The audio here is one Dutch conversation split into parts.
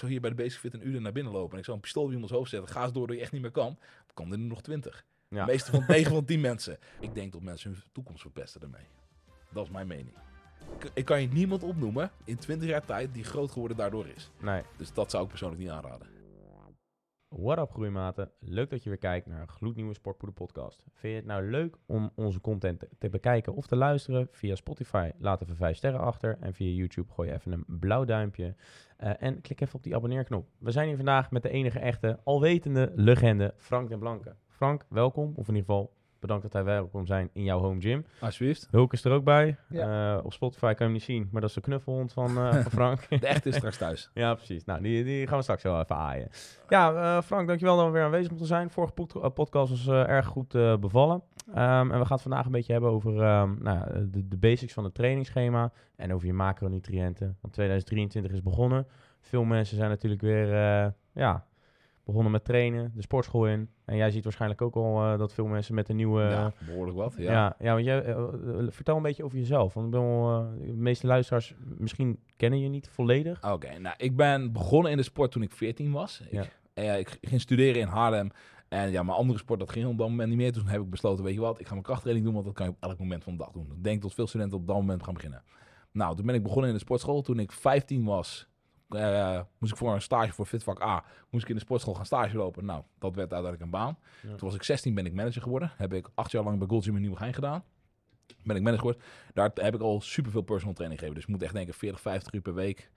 zou hier bij de Basic Fit een uur naar binnen lopen. En ik zou een pistool in ons hoofd zetten. Ga eens door dat je echt niet meer kan. Dan kan er nu nog twintig. Ja. De meeste van 9 van 10 mensen. Ik denk dat mensen hun toekomst verpesten daarmee. Dat is mijn mening. Ik, ik kan je niemand opnoemen in 20 jaar tijd die groot geworden daardoor is. Nee. Dus dat zou ik persoonlijk niet aanraden. What up groeimaten, leuk dat je weer kijkt naar een gloednieuwe Sportpoeder podcast. Vind je het nou leuk om onze content te, bekijken of te luisteren? Via Spotify laat even 5 sterren achter en via YouTube gooi je even een blauw duimpje. Eh, en klik even op die abonneerknop. We zijn hier vandaag met de enige echte, alwetende legende Frank den Blanke. Frank, welkom, of in ieder geval bedankt dat hij welkom zijn in jouw home gym. Alsjeblieft. Hulk is er ook bij. Eh, op Spotify kan je hem niet zien, maar dat is de knuffelhond van, eh, van Frank. De echte is straks thuis. Ja, precies. Nou, die, die gaan we straks wel even aaien. Ja, eh, Frank, dankjewel dat we weer aanwezig moeten zijn. Vorige pod- podcast was eh, erg goed eh, bevallen. Ehm, en we gaan het vandaag een beetje hebben over ehm, nou, de, de basics van het trainingsschema en over je macronutriënten. Want 2023 is begonnen. Veel mensen zijn natuurlijk weer eh, ja, begonnen met trainen, de sportschool in. En jij ziet waarschijnlijk ook al eh, dat veel mensen met een nieuwe... ja, behoorlijk wat. Ja. Ja, ja, want jij, eh, eh, vertel een beetje over jezelf. Want ik ben wel, eh, de meeste luisteraars misschien kennen je niet volledig. Oké, nou, ik ben begonnen in de sport toen ik 14 was. Ja. Ik, eh, ik ging studeren in Haarlem. En ja, mijn andere sport, dat ging op dat moment niet meer. Toen heb ik besloten, weet je wat, ik ga mijn krachttraining doen, want dat kan je op elk moment van de dag doen. Ik denk dat veel studenten op dat moment gaan beginnen. Nou, toen ben ik begonnen in de sportschool. Toen ik 15 was, eh, moest ik voor een stage voor Fitvak A, moest ik in de sportschool gaan stage lopen. Nou, dat werd uiteindelijk een baan. Ja. Toen was ik 16, ben ik manager geworden. Heb ik acht jaar lang bij Gold Gym in Nieuwegein gedaan. Ben ik manager geworden. Daar heb ik al superveel personal training gegeven. Dus ik moet echt denken 40, 50 uur per week.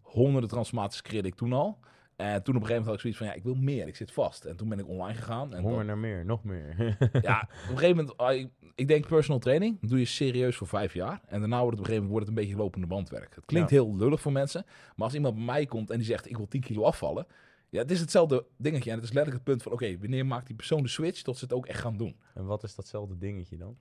Honderden transformaties creëerde ik toen al. En toen op een gegeven moment had ik zoiets van, ja, ik wil meer. Ik zit vast. En toen ben ik online gegaan. En Honger naar meer, nog meer. ja, op een gegeven moment, ah, ik, ik denk personal training, doe je serieus voor vijf jaar. En daarna wordt het op een gegeven moment wordt het een beetje lopende bandwerk. Het klinkt Ja. heel lullig voor mensen, maar als iemand bij mij komt en die zegt, ik wil 10 kilo afvallen. Ja, het is hetzelfde dingetje. En het is letterlijk het punt van, oké, wanneer maakt die persoon de switch tot ze het ook echt gaan doen? en wat is datzelfde dingetje dan?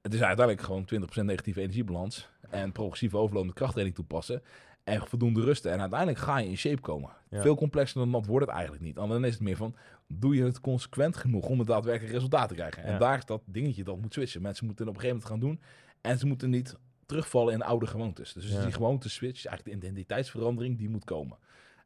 Het is uiteindelijk gewoon 20% negatieve energiebalans en progressieve overload met krachttraining toepassen. En voldoende rusten. En uiteindelijk ga je in shape komen. Ja. Veel complexer dan dat wordt het eigenlijk niet. En dan is het meer van, doe je het consequent genoeg om het daadwerkelijk resultaat te krijgen? En daar is dat dingetje dat moet switchen. Mensen moeten het op een gegeven moment gaan doen. En ze moeten niet terugvallen in oude gewoontes. Dus Ja. die gewoonte switch, eigenlijk de identiteitsverandering, die moet komen.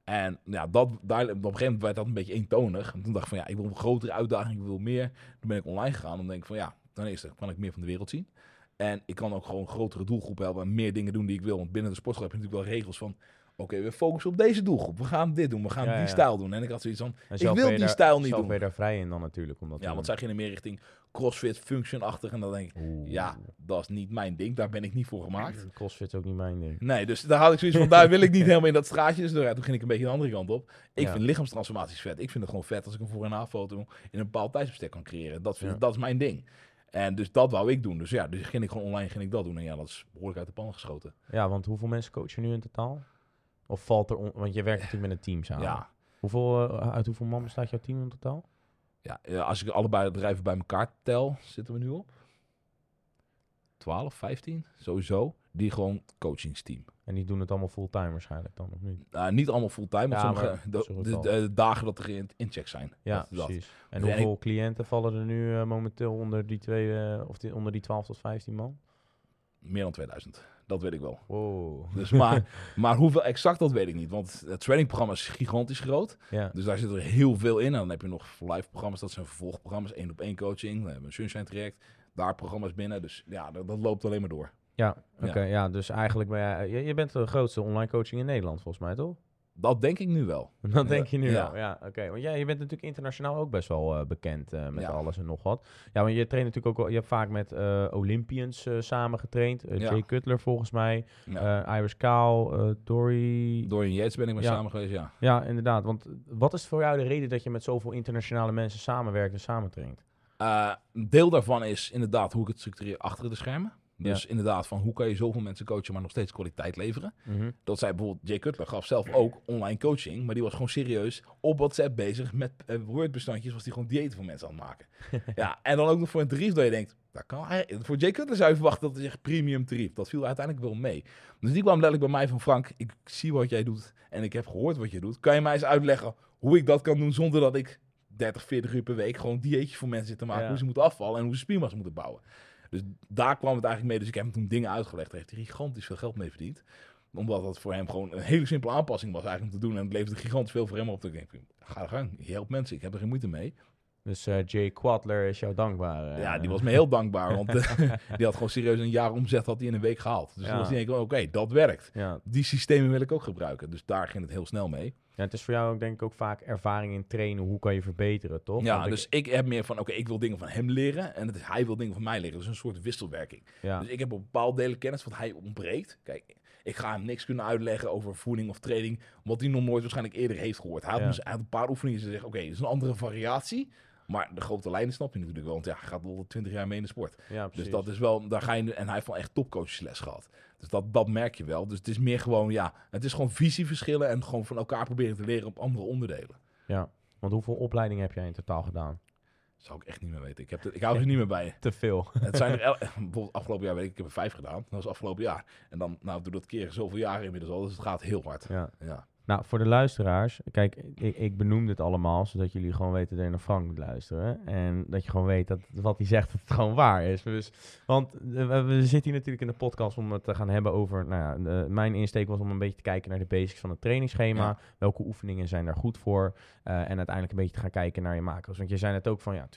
En ja, dat, daar, op een gegeven moment werd dat een beetje eentonig. En toen dacht ik van ja, ik wil een grotere uitdaging, ik wil meer. Toen ben ik online gegaan. Dan denk ik van ja, ten eerste kan ik meer van de wereld zien. En ik kan ook gewoon grotere doelgroep helpen en meer dingen doen die ik wil. Want binnen de sportschool heb je natuurlijk wel regels van... Oké, we focussen op deze doelgroep. We gaan dit doen. We gaan Ja, die stijl doen. En ik had zoiets van... Ik zelf wil die daar- stijl niet zelf doen. ben je daar vrij in dan natuurlijk. Om dat te Ja, want zij gingen meer richting crossfit, function-achtig. En dan denk ik, Oeh. ja, dat is niet mijn ding. Daar ben ik niet voor gemaakt. Crossfit is ook niet mijn ding. Nee, dus daar had ik zoiets van, daar wil ik niet helemaal in dat straatje. Dus toen ging ik een beetje de andere kant op. Ik Ja. vind lichaamstransformaties vet. Ik vind het gewoon vet als ik een voor- en na-foto in een bepaald tijdsbestek kan creëren. Dat, vind, Ja. dat is mijn ding. En dus dat wou ik doen. Dus ja, dus ging ik gewoon online ging ik dat doen. En ja, dat is behoorlijk uit de pan geschoten. Ja, want hoeveel mensen coach je nu in totaal? Of valt er... Want je werkt natuurlijk met een team samen. Ja, Hoeveel, eh, uit hoeveel man bestaat jouw team in totaal? ja, als ik allebei de bedrijven bij elkaar tel, zitten we nu op 12, 15, sowieso. Die gewoon coachingsteam. En die doen het allemaal fulltime waarschijnlijk dan, of niet? Nou, niet allemaal fulltime, maar Ja, sommige maar de, dagen dat er in, inchecks zijn. Ja, Dat- dat. precies. En Dus hoeveel cliënten vallen er nu eh, momenteel onder die, twee, eh, of die, onder die 12 tot 15 man? Meer dan 2000. Dat weet ik wel. Wow. Dus maar, maar hoeveel exact, dat weet ik niet. Want het trainingprogramma is gigantisch groot. Ja, Dus daar zit er heel veel in. En dan heb je nog live programma's, dat zijn vervolgprogramma's. één op één coaching. Dan hebben we een Sunshine traject. Daar programma's binnen. Dus ja, dat, dat loopt alleen maar door. Ja oké. Ja. ja. dus eigenlijk ben jij... Je, je bent de grootste online coaching in Nederland volgens mij, toch? Dat denk ik nu wel. Dat denk je nu Ja. wel. Ja, oké. Want jij je bent natuurlijk internationaal ook best wel eh, bekend eh, met alles en nog wat. Ja, want je traint natuurlijk ook. Je hebt vaak met eh, Olympians samen getraind. Ja. Jay Cutler volgens mij. Iris Kaal, Dory... Dorian Yates ben ik mee samen geweest, ja. Ja, inderdaad. Want wat is voor jou de reden dat je met zoveel internationale mensen samenwerkt en samentraint? Eh, een deel daarvan is inderdaad hoe ik het structureer achter de schermen. Dus inderdaad van hoe kan je zoveel mensen coachen, maar nog steeds kwaliteit leveren. Dat zei bijvoorbeeld Jay Cutler gaf zelf ook online coaching, maar die was gewoon serieus op WhatsApp bezig met Word-bestandjes, was die gewoon diëten voor mensen aan het maken. ja, en dan ook nog voor een tarief dat je denkt, dat kan voor Jay Cutler zou je verwachten dat hij zegt premium tarief. Dat viel uiteindelijk wel mee. Dus die kwam letterlijk bij mij van Frank, ik zie wat jij doet en ik heb gehoord wat je doet. Kan je mij eens uitleggen hoe ik dat kan doen zonder dat ik 30, 40 uur per week gewoon dieetjes voor mensen zit te maken, Ja. hoe ze moeten afvallen en hoe ze spiermassa moeten bouwen. Dus daar kwam het eigenlijk mee. Dus ik heb hem toen dingen uitgelegd. Daar heeft hij gigantisch veel geld mee verdiend. Omdat dat voor hem gewoon een hele simpele aanpassing was eigenlijk om te doen. En het leverde gigantisch veel voor hem op. Ik denk, ga er gang, je helpt mensen, ik heb er geen moeite mee. Dus uh, Jay Quadler is jou dankbaar. Uh, ja, die was me heel dankbaar. Want uh, die had gewoon serieus een jaar omzet had hij in een week gehaald. Dus ja. toen was hij denk oké, dat werkt. Ja. Die systemen wil ik ook gebruiken. Dus daar ging het heel snel mee. Ja, het is voor jou ook denk ik ook vaak ervaring in trainen. Hoe kan je verbeteren, toch? Ja, want dus ik... ik... heb meer van, oké, ik wil dingen van hem leren. En het is, hij wil dingen van mij leren. Dus een soort wisselwerking. Ja. Dus ik heb op bepaalde delen kennis wat hij ontbreekt. Kijk, ik ga hem niks kunnen uitleggen over voeding of training. Wat hij nog nooit waarschijnlijk eerder heeft gehoord. Hij had, ja. had een paar oefeningen en zegt, oké, okay, is een andere variatie. Maar de grote lijnen snap je natuurlijk wel. Want ja, hij gaat al 20 jaar mee in de sport. Ja, dus dat is wel, daar ga je, en hij heeft wel echt topcoachesles gehad. Dus dat, dat merk je wel. Dus het is meer gewoon, ja, het is gewoon visieverschillen en gewoon van elkaar proberen te leren op andere onderdelen. Ja, want hoeveel opleidingen heb jij in totaal gedaan? zou ik echt niet meer weten. Ik, heb ik hou er niet meer bij. Te veel. Het zijn er bijvoorbeeld afgelopen jaar weet ik, ik heb er vijf gedaan. Dat was afgelopen jaar. En dan, nou, doe dat keer zoveel jaren inmiddels al. Dus het gaat heel hard. Ja. ja. Nou, voor de luisteraars, kijk, ik, ik benoem dit allemaal zodat jullie gewoon weten dat je naar Frank moet luisteren. En dat je gewoon weet dat wat hij zegt, dat het gewoon waar is. Dus, want we, we, zitten hier natuurlijk in de podcast om het te gaan hebben over. Nou ja, de, mijn insteek was om een beetje te kijken naar de basics van het trainingsschema. Welke oefeningen zijn daar goed voor? Uh, en uiteindelijk een beetje te gaan kijken naar je macro's. Want je zei net ook van ja,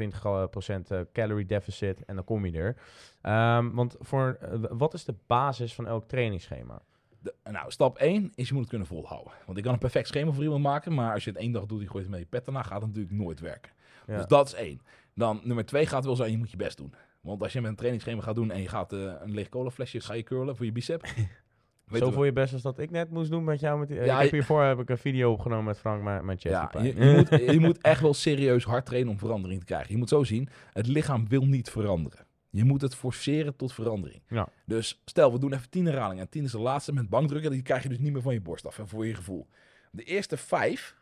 20% calorie deficit en dan kom je er. Um, want voor, uh, wat is de basis van elk trainingsschema? De, nou, stap 1 is je moet het kunnen volhouden. Want ik kan een perfect schema voor iemand maken, maar als je het één dag doet, je gooit het met je pet daarna, gaat het natuurlijk nooit werken. Dus dat is één. Dan nummer twee gaat wel zijn, je moet je best doen. Want als je met een trainingsschema gaat doen en je gaat uh, een leeg colaflesje, ga je curlen voor je bicep. Weet Zo voor je best als dat ik net moest doen met jou. Met die, ja, ik heb hiervoor heb ik een video opgenomen met Frank, mijn, mijn ja, je, je, moet, je moet echt wel serieus hard trainen om verandering te krijgen. Je moet zo zien, het lichaam wil niet veranderen. Je moet het forceren tot verandering. Ja. Dus stel, we doen even 10 herhalingen. En 10 is de laatste met bankdrukken. Die krijg je dus niet meer van je borst af en voor je gevoel. De eerste vijf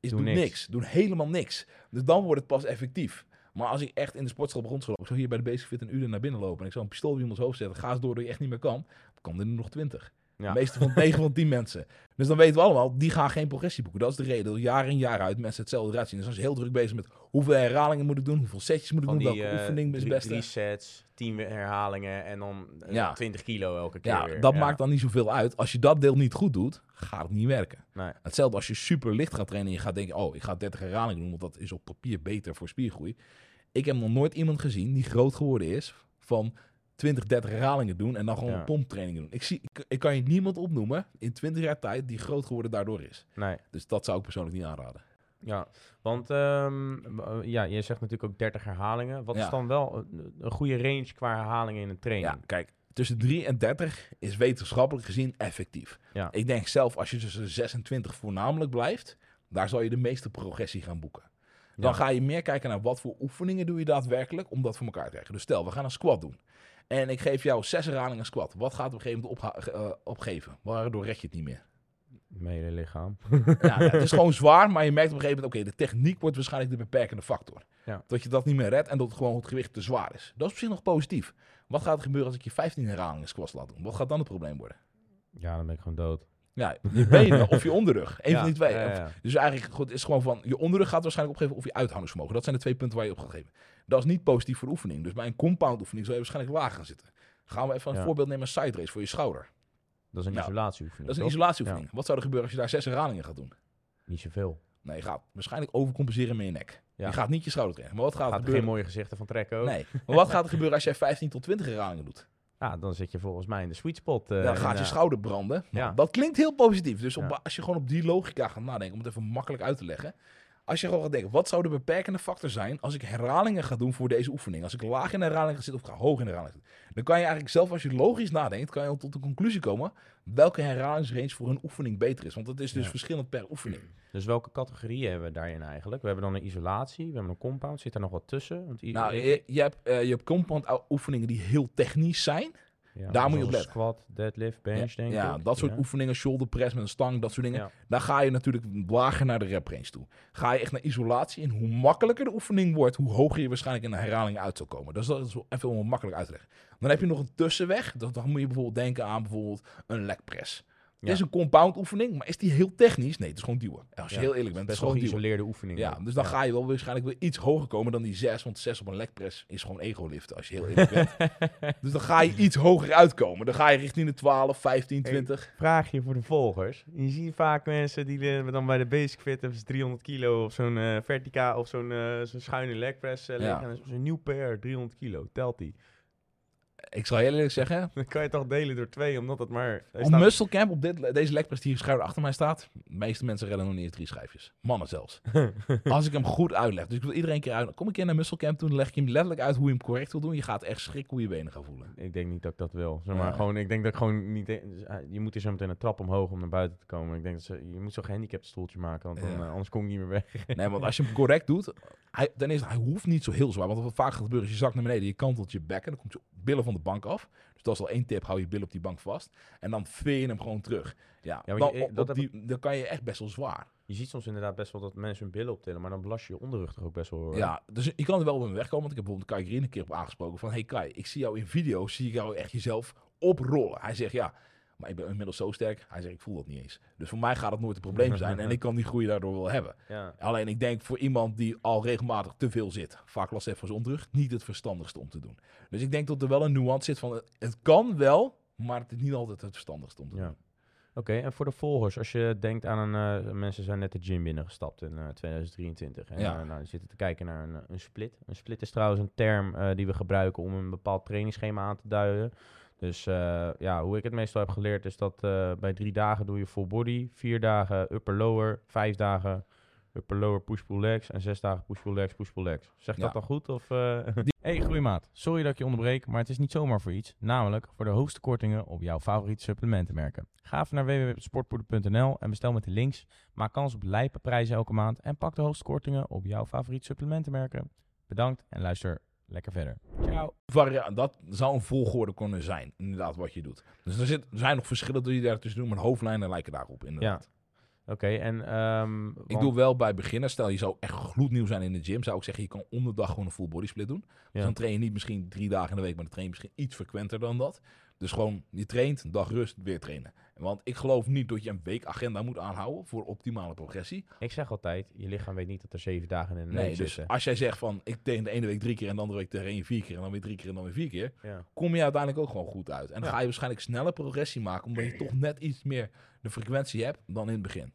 is doen, niks. Doen helemaal niks. Dus dan wordt het pas effectief. Maar als ik echt in de sportschool begon te lopen, ik zou hier bij de Basic Fit een uur naar binnen lopen en ik zou een pistool op iemands hoofd zetten, ga eens door dat je echt niet meer kan, dan kan er nog 20. Ja. De meeste van 9 van 10 mensen. Dus dan weten we allemaal, die gaan geen progressie boeken. Dat is de reden. Dat jaar in jaar uit mensen hetzelfde eruit zien. Dus als je heel druk bezig met hoeveel herhalingen moet ik doen, hoeveel setjes moet ik doen, welke uh, oefening is. Drie sets, 10 herhalingen en dan uh, ja. 20 kilo elke keer. Ja, dat maakt dan niet zoveel uit. Als je dat deel niet goed doet, gaat het niet werken. Nee. Hetzelfde als je super licht gaat trainen en je gaat denken, oh, ik ga 30 herhalingen doen, want dat is op papier beter voor spiergroei. Ik heb nog nooit iemand gezien die groot geworden is van 20, 30 herhalingen doen en dan gewoon ja. pomptrainingen doen. Ik, zie, ik, ik, kan je niemand opnoemen in 20 jaar tijd die groot geworden daardoor is. Nee. Dus dat zou ik persoonlijk niet aanraden. Ja, want um, ja, je zegt natuurlijk ook 30 herhalingen. Wat is dan wel een, goede range qua herhalingen in een training? Ja, kijk, tussen 3 en 30 is wetenschappelijk gezien effectief. Ja. Ik denk zelf, als je tussen 26 voornamelijk blijft, daar zal je de meeste progressie gaan boeken. Dan ga je meer kijken naar wat voor oefeningen doe je daadwerkelijk om dat voor elkaar te krijgen. Dus stel, we gaan een squat doen. En ik geef jou zes herhalingen squat. Wat gaat op een gegeven moment uh, opgeven? Waardoor red je het niet meer? Mijn lichaam. ja, het is gewoon zwaar, maar je merkt op een gegeven moment... oké, de techniek wordt waarschijnlijk de beperkende factor. Ja. Dat je dat niet meer redt en dat het gewoon het gewicht te zwaar is. Dat is op zich nog positief. Wat gaat er gebeuren als ik je 15 herhalingen squat laat doen? Wat gaat dan het probleem worden? Ja, dan ben ik gewoon dood. Ja, je benen of je onderrug. Eén van die twee. dus eigenlijk goed, is gewoon van je onderrug gaat waarschijnlijk opgeven of je uithoudingsvermogen. Dat zijn de twee punten waar je op gaat geven. Dat is niet positief voor de oefening. Dus bij een compound oefening zou je waarschijnlijk lager gaan zitten. Gaan we even een voorbeeld nemen, side race voor je schouder. Dat is een nou, isolatieoefening. Dat is een isolatieoefening. Wat zou er gebeuren als je daar zes herhalingen gaat doen? Niet zoveel. Nee, je gaat waarschijnlijk overcompenseren met je nek. Je gaat niet je schouder trekken. Maar wat gaat, gaat er gebeuren? geen mooie gezichten van trekken ook. Nee. Maar wat gaat er gebeuren als jij 15 tot 20 herhalingen doet? Ja, dan zit je volgens mij in de sweet spot. Uh, dan gaat je schouder branden. Ja. Dat klinkt heel positief. Dus op, als je gewoon op die logica gaat nadenken, om het even makkelijk uit te leggen. Als je gewoon gaat denken, wat zou de beperkende factor zijn als ik herhalingen ga doen voor deze oefening? Als ik laag in de herhalingen zit of ga hoog in de herhalingen Dan kan je eigenlijk zelf, als je logisch nadenkt, kan je tot de conclusie komen welke herhalingsrange voor een oefening beter is. Want het is dus verschillend per oefening. Dus welke categorieën hebben we daarin eigenlijk? We hebben dan een isolatie, we hebben een compound. Zit er nog wat tussen? Want nou, je, je, hebt, uh, je hebt compound oefeningen die heel technisch zijn. Ja, daar moet je op letten. Squat, deadlift, bench, denk ik. Ja, dat soort oefeningen, shoulder press met een stang, dat soort dingen. Daar ga je natuurlijk lager naar de rep range toe. Ga je echt naar isolatie en hoe makkelijker de oefening wordt, hoe hoger je waarschijnlijk in de herhaling uit zal komen. Dus dat is even makkelijk uit te leggen. Dan heb je nog een tussenweg. Dan, dan moet je bijvoorbeeld denken aan bijvoorbeeld een leg press. Het is een compound oefening, maar is die heel technisch? Nee, het is gewoon duwen. Als je heel eerlijk bent, het is gewoon duwen. geïsoleerde oefening. Ja, dus dan ga je wel waarschijnlijk weer iets hoger komen dan die 6. Want 6 op een legpress is gewoon ego-liften, als je heel eerlijk bent. dus dan ga je iets hoger uitkomen. Dan ga je richting de 12, 15, 20. Vraagje voor de volgers. Je ziet vaak mensen die dan bij de basic fit hebben ze 300 kilo op zo'n eh vertica of zo'n eh, schuine leg press eh, liggen. Ja. En Zo'n nieuw PR, 300 kilo, telt die. Ik zal heel eerlijk zeggen, Dan kan je toch delen door twee, omdat het maar... op staat- muscle camp, op dit, deze legpress die schuin achter mij staat, de meeste mensen redden nog niet eens drie schijfjes. Mannen zelfs. Als ik hem goed uitleg. Dus ik wil iedereen een keer uit. Kom een keer naar muscle camp toe, dan leg ik hem letterlijk uit hoe je hem correct wil doen. Je gaat echt schrikken hoe je benen gaan voelen. Ik denk niet dat ik dat wil. Zeg maar, gewoon, ik denk dat ik gewoon niet... Je moet hier zo meteen een trap omhoog om naar buiten te komen. Ik denk dat ze, je moet zo'n gehandicapt stoeltje maken, want dan, Ja. eh, anders kom ik niet meer weg. Nee, want als je hem correct doet, hij, dan is hij hoeft niet zo heel zwaar. Want wat vaak gaat gebeuren is je zakt naar beneden, je kantelt je bekken, dan komt je billen van de bank af. Dus dat is al één tip, hou je billen op die bank vast. En dan veer je hem gewoon terug. Ja, dan, je- op- dat op heb die, dan kan je echt best wel zwaar. Je ziet soms inderdaad best wel dat mensen hun billen optillen, maar dan belast je je onderrug toch ook best wel. hoor. Ja, dus je kan er wel op hem wegkomen. Want ik heb bijvoorbeeld Kai Green een keer op aangesproken van... Hey Kai, ik zie jou in video's, zie ik jou echt jezelf oprollen. Hij zegt ja, maar ik ben inmiddels zo sterk. Hij zegt ik voel dat niet eens. Dus voor mij gaat het nooit een probleem zijn. en ik kan die groei daardoor wel hebben. ja. Alleen ik denk voor iemand die al regelmatig te veel zit, vaak last heeft van zijn onderrug, niet het verstandigste om te doen. Dus ik denk dat er wel een nuance zit van het, kan wel, maar het is niet altijd het verstandigste om te Ja. doen. Oké, en voor de volgers, als je denkt aan een... eh, mensen zijn net de gym binnengestapt in eh, 2023. En Ja. eh, nou, die zitten te kijken naar een, een split. Een split is trouwens een term eh, die we gebruiken om een bepaald trainingsschema aan te duiden. Dus eh, ja, hoe ik het meestal heb geleerd is dat eh, bij drie dagen doe je full body. Vier dagen upper-lower. Vijf dagen upper-lower push-pull legs. En zes dagen push-pull legs, push-pull legs. Zeg Ja. dat dan goed? Of, eh? Hey groeimaat, sorry dat ik je onderbreek, maar het is niet zomaar voor iets. Namelijk voor de hoogste kortingen op jouw favoriete supplementenmerken. Ga even naar www.sportpoeder.nl en bestel met de links. Maak kans op lijpe prijzen elke maand en pak de hoogste kortingen op jouw favoriete supplementenmerken. Bedankt en luister lekker verder. Varia dat zou een volgorde kunnen zijn, inderdaad, wat je doet. Dus er, zit, er zijn nog verschillen die je daar tussen doen, maar hoofdlijnen lijken daarop, inderdaad. Oké, en... ehm, Ik doe wel bij beginners, stel je zou echt gloednieuw zijn in de gym, zou ik zeggen, je kan om de dag gewoon een full body split doen. Dus dan train je niet misschien drie dagen in de week, maar dan train je misschien iets frequenter dan dat. Dus gewoon, je traint, een dag rust, weer trainen. Want ik geloof niet dat je een weekagenda moet aanhouden voor optimale progressie. Ik zeg altijd, je lichaam weet niet dat er zeven dagen in de Nee, week dus zitten. als jij zegt van, ik train de ene week drie keer en de andere week train je vier keer en dan weer drie keer en dan weer vier keer, Ja. kom je uiteindelijk ook gewoon goed uit. En dan Ja. ga je waarschijnlijk sneller progressie maken, omdat je toch net iets meer de frequentie hebt dan in het begin.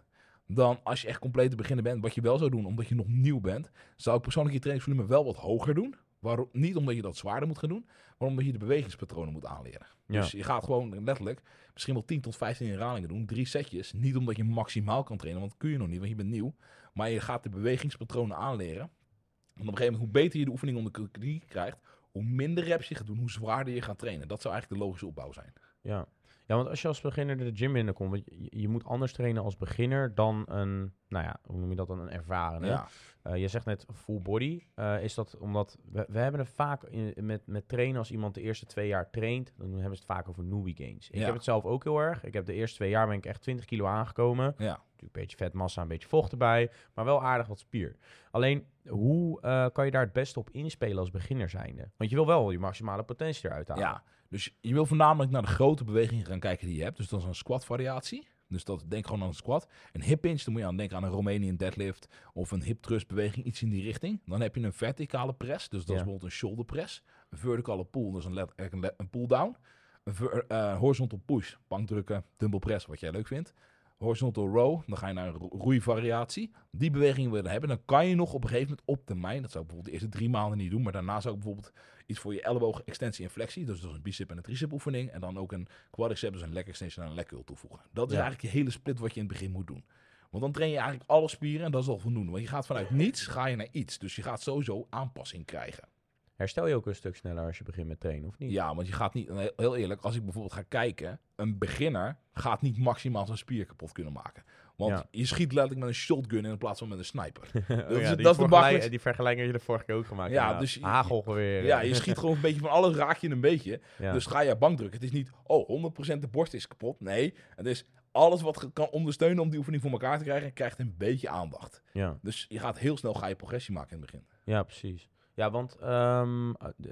Dan als je echt compleet te beginnen bent, wat je wel zou doen, omdat je nog nieuw bent, zou ik persoonlijk je trainingsvolume wel wat hoger doen. Waarom? Niet omdat je dat zwaarder moet gaan doen, maar omdat je de bewegingspatronen moet aanleren. Ja. Dus je gaat gewoon letterlijk misschien wel 10 tot 15 herhalingen doen, drie setjes. Niet omdat je maximaal kan trainen, want dat kun je nog niet, want je bent nieuw. Maar je gaat de bewegingspatronen aanleren. En op een gegeven moment, hoe beter je de oefening onder de knie krijgt, hoe minder reps je gaat doen, hoe zwaarder je gaat trainen. Dat zou eigenlijk de logische opbouw zijn. Ja. ja, want als je als beginner de gym binnenkomt, want je, je moet anders trainen als beginner dan een, nou ja, hoe noem je dat dan, een ervaren. Ja. Eh, je zegt net full body. Eh, is dat omdat, we, we hebben het vaak in, met, met trainen als iemand de eerste twee jaar traint, dan hebben ze het vaak over newbie gains. Ik Ja. heb het zelf ook heel erg. Ik heb de eerste twee jaar ben ik echt 20 kilo aangekomen. Ja. Natuurlijk een beetje vetmassa, een beetje vocht erbij, maar wel aardig wat spier. Alleen, hoe eh, kan je daar het beste op inspelen als beginner zijnde? Want je wil wel je maximale potentie eruit halen. Ja, dus je wil voornamelijk naar de grote bewegingen gaan kijken die je hebt. Dus dat is een squat variatie. Dus dat, denk gewoon aan een squat. Een hip pinch, dan moet je aan denken aan een Romanian deadlift of een hip thrust beweging, iets in die richting. Dan heb je een verticale press, dus dat Ja. is bijvoorbeeld een shoulder press. Een verticale pull, is een, let, een, een pull down. Een ver- eh, horizontal push, bankdrukken, dumbbell press, wat jij leuk vindt. Horizontal row, dan ga je naar een ro- roeivariatie. Die bewegingen willen hebben, dan kan je nog op een gegeven moment op termijn, dat zou ik bijvoorbeeld de eerste drie maanden niet doen, maar daarna zou ik bijvoorbeeld iets voor je elleboog extensie en flexie, dus dat is een bicep en een tricep oefening, en dan ook een quadricep, dus een leg extension en een leg curl toevoegen. Dat is Ja. eigenlijk je hele split wat je in het begin moet doen. Want dan train je eigenlijk alle spieren en dat is al voldoende. Want je gaat vanuit niets, ga je naar iets. Dus je gaat sowieso aanpassing krijgen. Herstel je ook een stuk sneller als je begint met trainen, of niet? Ja, want je gaat niet, heel- eerlijk, als ik bijvoorbeeld ga kijken, een beginner gaat niet maximaal zijn spier kapot kunnen maken. Want Ja. je schiet letterlijk met een shotgun in plaats van met een sniper. Oh ja, dat die, is de vergelijk- makkelijkste- die vergelijking heb je de vorige keer ook gemaakt. Ja, dus je- Hagelgeweer. Ja, je schiet gewoon een beetje van alles, raak je een beetje. Ja. Dus ga je bankdrukken. Het is niet, oh, 100% de borst is kapot. Nee, het is alles wat kan ondersteunen om die oefening voor elkaar te krijgen, krijgt een beetje aandacht. ja. Dus je gaat heel snel ga je progressie maken in het begin. ja, precies. Ja, want ehm,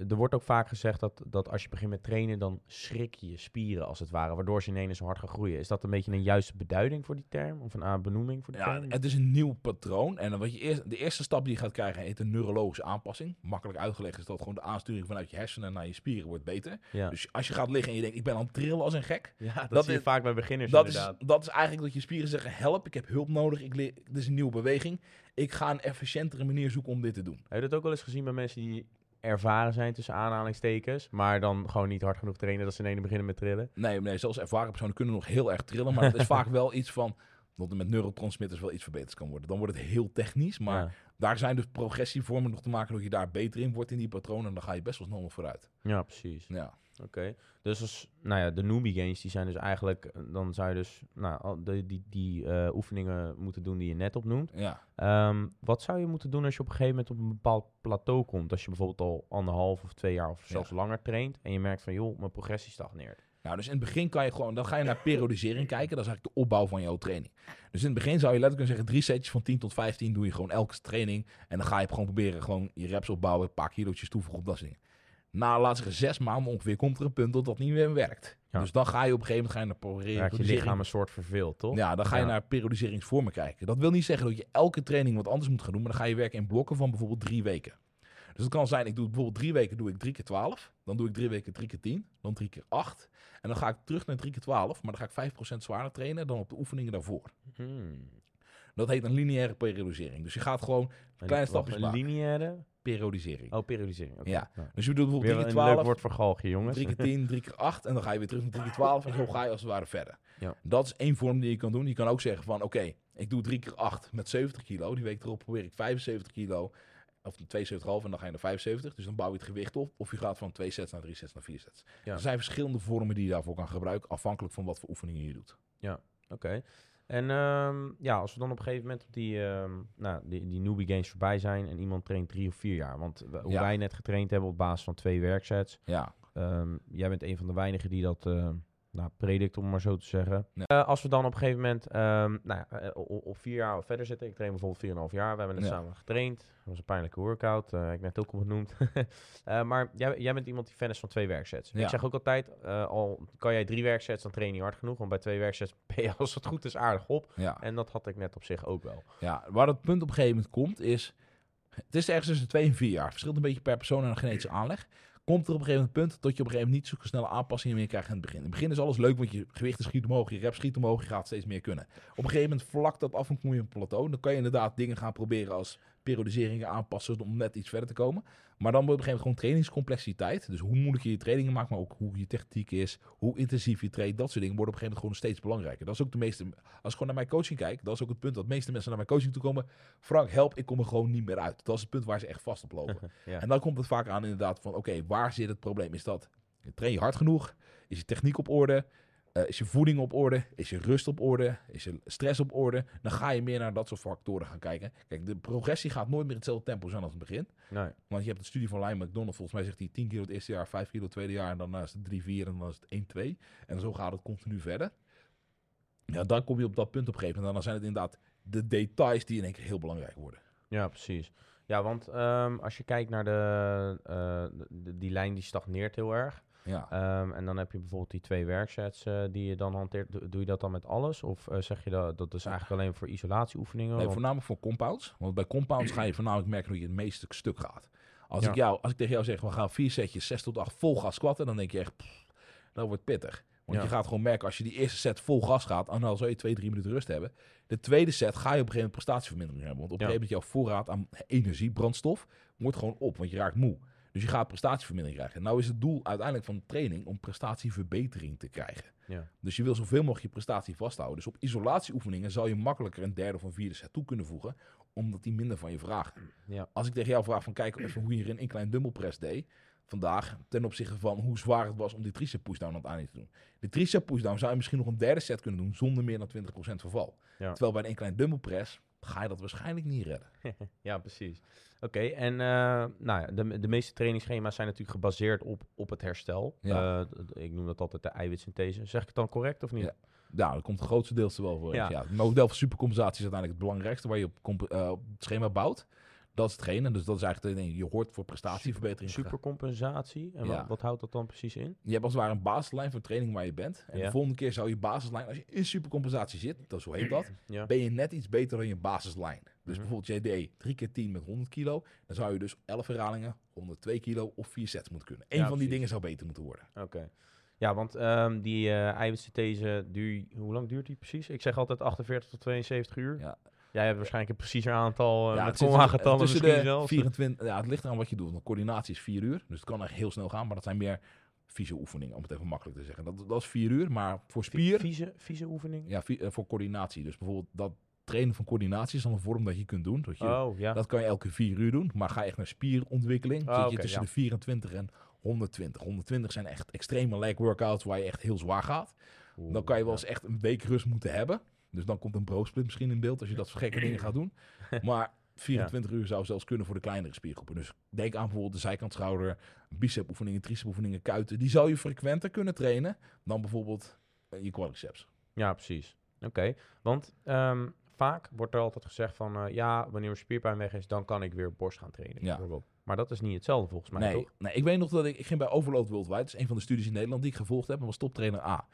er wordt ook vaak gezegd dat, dat als je begint met trainen, dan schrik je je spieren als het ware, waardoor ze ineens zo hard gaan groeien. Is dat een beetje een juiste beduiding voor die term? Of een uh, benoeming voor die ja, term? het is een nieuw patroon. En dan wat je eerst, de eerste stap die je gaat krijgen heet een neurologische aanpassing. Makkelijk uitgelegd is dat gewoon de aansturing vanuit je hersenen naar je spieren wordt beter. Ja, Dus als je gaat liggen en je denkt, ik ben aan het trillen als een gek. ja dat, dat zie je is- vaak bij beginners Dat is, inderdaad. dat is eigenlijk dat je spieren zeggen, help, ik heb hulp nodig. Ik dit is een nieuwe beweging. Ik ga een efficiëntere manier zoeken om dit te doen. Heb je dat ook wel eens gezien bij mensen die ervaren zijn tussen aanhalingstekens, maar dan gewoon niet hard genoeg trainen dat ze ineens beginnen met trillen? Nee, nee, zelfs ervaren personen kunnen nog heel erg trillen. Maar het is vaak wel iets van, dat er met neurotransmitters wel iets verbeterd kan worden. Dan wordt het heel technisch, maar ja. daar zijn dus progressievormen nog te maken dat je daar beter in wordt in die patronen. En dan ga je best wel snel vooruit. ja, precies. Ja, Oké, dus als, nou ja, de newbie games, die zijn dus eigenlijk, eh, dan zou je dus, nou, al de, die, die eh, oefeningen moeten doen die je net opnoemt. ja. Ehm, wat zou je moeten doen als je op een gegeven moment op een bepaald plateau komt? Als je bijvoorbeeld al anderhalf of twee jaar of zelfs langer traint en je merkt van, joh, mijn progressie stagneert. Nou, dus in het begin kan je gewoon, dan ga je naar periodisering kijken. Dat is eigenlijk de opbouw van jouw training. Dus in het begin zou je letterlijk kunnen zeggen, drie setjes van 10 tot 15 doe je gewoon elke training. En dan ga je gewoon proberen gewoon je reps opbouwen, een paar kilootjes toevoegen op dat soort dingen. Na, laat zeggen, zes maanden ongeveer komt er een punt dat dat niet meer werkt. Ja. Dus dan ga je op een gegeven moment ga je naar Raakt je periodisering. lichaam een soort verveeld, toch? Ja, dan ga je Ja. naar periodiseringsvormen kijken. Dat wil niet zeggen dat je elke training wat anders moet gaan doen, maar dan ga je werken in blokken van bijvoorbeeld drie weken. Dus het kan zijn, ik doe bijvoorbeeld drie weken doe ik drie keer 12. Dan doe ik drie weken drie keer 10. Dan drie keer 8. En dan ga ik terug naar drie keer 12. Maar dan ga ik 5% zwaarder trainen dan op de oefeningen daarvoor. Hmm. Dat heet een lineaire periodisering. Dus je gaat gewoon Kleine stapjes Een maken. lineaire? Periodisering. Oh, periodisering. oké. Ja. Ja. Dus je doet bijvoorbeeld Weer drie keer een leuk 12. woord voor galgje, jongens. Drie keer 10, drie keer 8 en dan ga je weer terug naar drie keer 12 en zo ga je als het ware verder. Ja. Dat is één vorm die je kan doen. Je kan ook zeggen van oké, ik doe drie keer 8 met 70 kilo. Die week erop probeer ik 75 kilo of 72,5 en dan ga je naar 75. Dus dan bouw je het gewicht op. Of je gaat van twee sets naar drie sets naar vier sets. Ja. Er zijn verschillende vormen die je daarvoor kan gebruiken, afhankelijk van wat voor oefeningen je doet. Oké. En ehm, ja, als we dan op een gegeven moment op die, ehm, nou, die, die newbie games voorbij zijn en iemand traint drie of vier jaar. Want hoe Ja. wij net getraind hebben op basis van twee werksets. Ja, ehm, jij bent een van de weinigen die dat nou, predikt, om maar zo te zeggen. Ja. Eh, als we dan op een gegeven moment ehm, nou, ja, eh, op, op vier jaar verder zitten. Ik train bijvoorbeeld 4,5 jaar. We hebben net Ja. samen getraind. Dat was een pijnlijke workout. eh, ik net ook al genoemd. Eh, maar jij, jij bent iemand die fan is van twee werksets. Ik Ja. zeg ook altijd, al kan jij drie werksets, dan train je hard genoeg. Want bij twee werksets ben je als het goed is aardig op. ja. En dat had ik net op zich ook wel. Ja, waar het punt op een gegeven moment komt is... Het is ergens tussen twee en vier jaar. Verschilt een beetje per persoon en genetische aanleg. Komt er op een gegeven moment punt dat je op een gegeven moment niet zo snelle aanpassingen meer krijgt in het begin. In het begin is alles leuk, want je gewichten schiet omhoog, je reps schiet omhoog, je gaat steeds meer kunnen. Op een gegeven moment vlakt dat af en kom je een plateau. Dan kan je inderdaad dingen gaan proberen als periodiseringen aanpassen om net iets verder te komen. Maar dan wordt op een gegeven moment gewoon trainingscomplexiteit. Dus hoe moeilijk je je trainingen maakt, maar ook hoe je techniek is, hoe intensief je traint, dat soort dingen worden op een gegeven moment gewoon steeds belangrijker. Dat is ook de meeste, als ik gewoon naar mijn coaching kijk, dat is ook het punt dat de meeste mensen naar mijn coaching toe komen. Frank, help, ik kom er gewoon niet meer uit. Dat is het punt waar ze echt vast op lopen. Ja. En dan komt het vaak aan inderdaad van, oké, waar zit het probleem? Is dat, train je hard genoeg? Is je techniek op orde? Eh, is je voeding op orde? Is je rust op orde? Is je stress op orde? Dan ga je meer naar dat soort factoren gaan kijken. Kijk, de progressie gaat nooit meer hetzelfde tempo zijn als het begin. Nee. Want je hebt de studie van Lyle McDonald, volgens mij zegt hij 10 kilo het eerste jaar, 5 kilo het tweede jaar en dan is het 3, 4 en dan is het 1, 2. En zo gaat het continu verder. Ja, dan kom je op dat punt op een gegeven moment. En dan zijn het inderdaad de details die in één keer heel belangrijk worden. Ja, precies. Ja, want ehm, als je kijkt naar de, eh, de- die lijn die stagneert heel erg. Ja. Ehm, en dan heb je bijvoorbeeld die twee werksets eh, die je dan hanteert. Doe, doe je dat dan met alles? Of eh, zeg je dat dat is eigenlijk alleen voor isolatieoefeningen? Nee, Want- voornamelijk voor compounds. Want bij compounds ga je voornamelijk merken hoe je het meeste stuk gaat. Als, Ja. ik jou, als ik tegen jou zeg, we gaan vier setjes, 6 tot 8 vol gas squatten, dan denk je echt, pff, dat wordt pittig. Want Ja. je gaat gewoon merken, als je die eerste set vol gas gaat, dan al zou je twee, drie minuten rust hebben. De tweede set ga je op een gegeven moment prestatievermindering hebben. Want op een Ja. gegeven moment jouw voorraad aan energie, brandstof, wordt gewoon op, want je raakt moe. Dus je gaat prestatievermindering krijgen. Nou is het doel uiteindelijk van de training om prestatieverbetering te krijgen. Ja. Dus je wil zoveel mogelijk je prestatie vasthouden. Dus op isolatieoefeningen zal je makkelijker een derde of een vierde set toe kunnen voegen, omdat die minder van je vragen. Ja. Als ik tegen jou vraag van kijk even hoe je een incline dumbbell press deed vandaag, ten opzichte van hoe zwaar het was om die tricep pushdown aan het einde te doen. De tricep pushdown zou je misschien nog een derde set kunnen doen zonder meer dan 20% verval. Ja. Terwijl bij een incline dumbbell press ga je dat waarschijnlijk niet redden. ja, precies. Oké, en eh, nou ja, de, de meeste trainingsschema's zijn natuurlijk gebaseerd op, op het herstel. Ja. Eh, ik noem dat altijd de eiwitsynthese. Zeg ik het dan correct of niet? Ja. Nou, dat komt het grootste deel wel voor. Ja. Ja. Het model van supercompensatie is uiteindelijk het belangrijkste waar je op, eh, op het schema bouwt. Dat is hetgene. Dus dat is eigenlijk, nee, je hoort voor prestatieverbetering. Supercompensatie. En Ja. wat, wat houdt dat dan precies in? Je hebt als het ware een basislijn voor training waar je bent. En Ja. de volgende keer zou je basislijn, als je in supercompensatie zit, dat zo heet dat, Ja. ben je net iets beter dan je basislijn. Dus Mhm. bijvoorbeeld jij deed 3 keer 10 met 100 kilo. Dan zou je dus 11 herhalingen, 102 kilo of 4 sets moeten kunnen. Eén van die dingen zou beter moeten worden. Oké. Ja, want ehm, die eh eiwitsynthese, duur, hoe lang duurt die precies? Ik zeg altijd 48 tot 72 uur. Ja. Jij hebt waarschijnlijk een preciezer aantal uh, Ja, met tussen misschien de zelfs. 24, ja, het ligt eraan wat je doet. Want coördinatie is 4 uur. Dus het kan echt heel snel gaan. Maar dat zijn meer vieze oefeningen, om het even makkelijk te zeggen. Dat, dat is 4 uur. Maar voor spier, Vieze, vieze oefening? ja, eh, voor coördinatie. Dus bijvoorbeeld dat trainen van coördinatie is dan een vorm dat je kunt doen. Dat, je, Oh, ja. dat kan je elke 4 uur doen. Maar ga echt naar spierontwikkeling, Ah, zit je tussen ja. de 24 en 120. 120 zijn echt extreme leg workouts waar je echt heel zwaar gaat. Oeh, Dan kan je wel eens echt een week rust moeten hebben. Dus dan komt een broodsplit misschien in beeld als je dat soort gekke dingen gaat doen. Maar 24 uur zou zelfs kunnen voor de kleinere spiergroepen. Dus denk aan bijvoorbeeld de zijkant schouder, bicep oefeningen, tricep oefeningen, kuiten. Die zou je frequenter kunnen trainen dan bijvoorbeeld eh, je quadriceps. Ja, precies. Oké, want ehm, vaak wordt er altijd gezegd van... eh, ja, wanneer mijn spierpijn weg is, dan kan ik weer borst gaan trainen. Ja. Maar dat is niet hetzelfde volgens mij, Nee, toch? nee, ik weet nog dat ik, ik ging bij Overload Worldwide. Dat is een van de studies in Nederland die ik gevolgd heb. En was toptrainer A.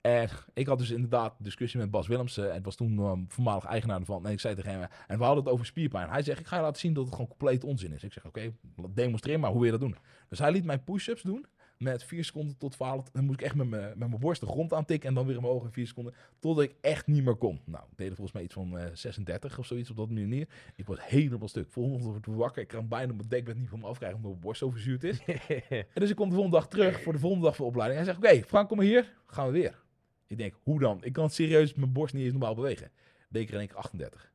En ik had dus inderdaad een discussie met Bas Willemsen. En het was toen um, voormalig eigenaar ervan. En ik zei tegen hem, en we hadden het over spierpijn. Hij zegt, ik ga je laten zien dat het gewoon compleet onzin is. Ik zeg, oké, demonstreer maar, hoe wil je dat doen? Dus hij liet mij push-ups doen. Met 4 seconden tot 12. Dan moest ik echt met mijn, mijn borst de grond aantikken. En dan weer in mijn ogen in 4 seconden. Totdat ik echt niet meer kon. Nou, ik deed er volgens mij iets van eh 36 of zoiets op dat manier. Ik was helemaal stuk. Volgende ochtend word ik wakker. Ik kan bijna mijn dekbed niet van me afkrijgen omdat mijn borst zo verzuurd is. En dus ik kom de volgende dag terug voor de volgende dag van de opleiding. Hij zegt, oké, Frank, kom maar hier. Gaan we weer. Ik denk, hoe dan? Ik kan serieus mijn borst niet eens normaal bewegen. Deed ik er in één keer 38.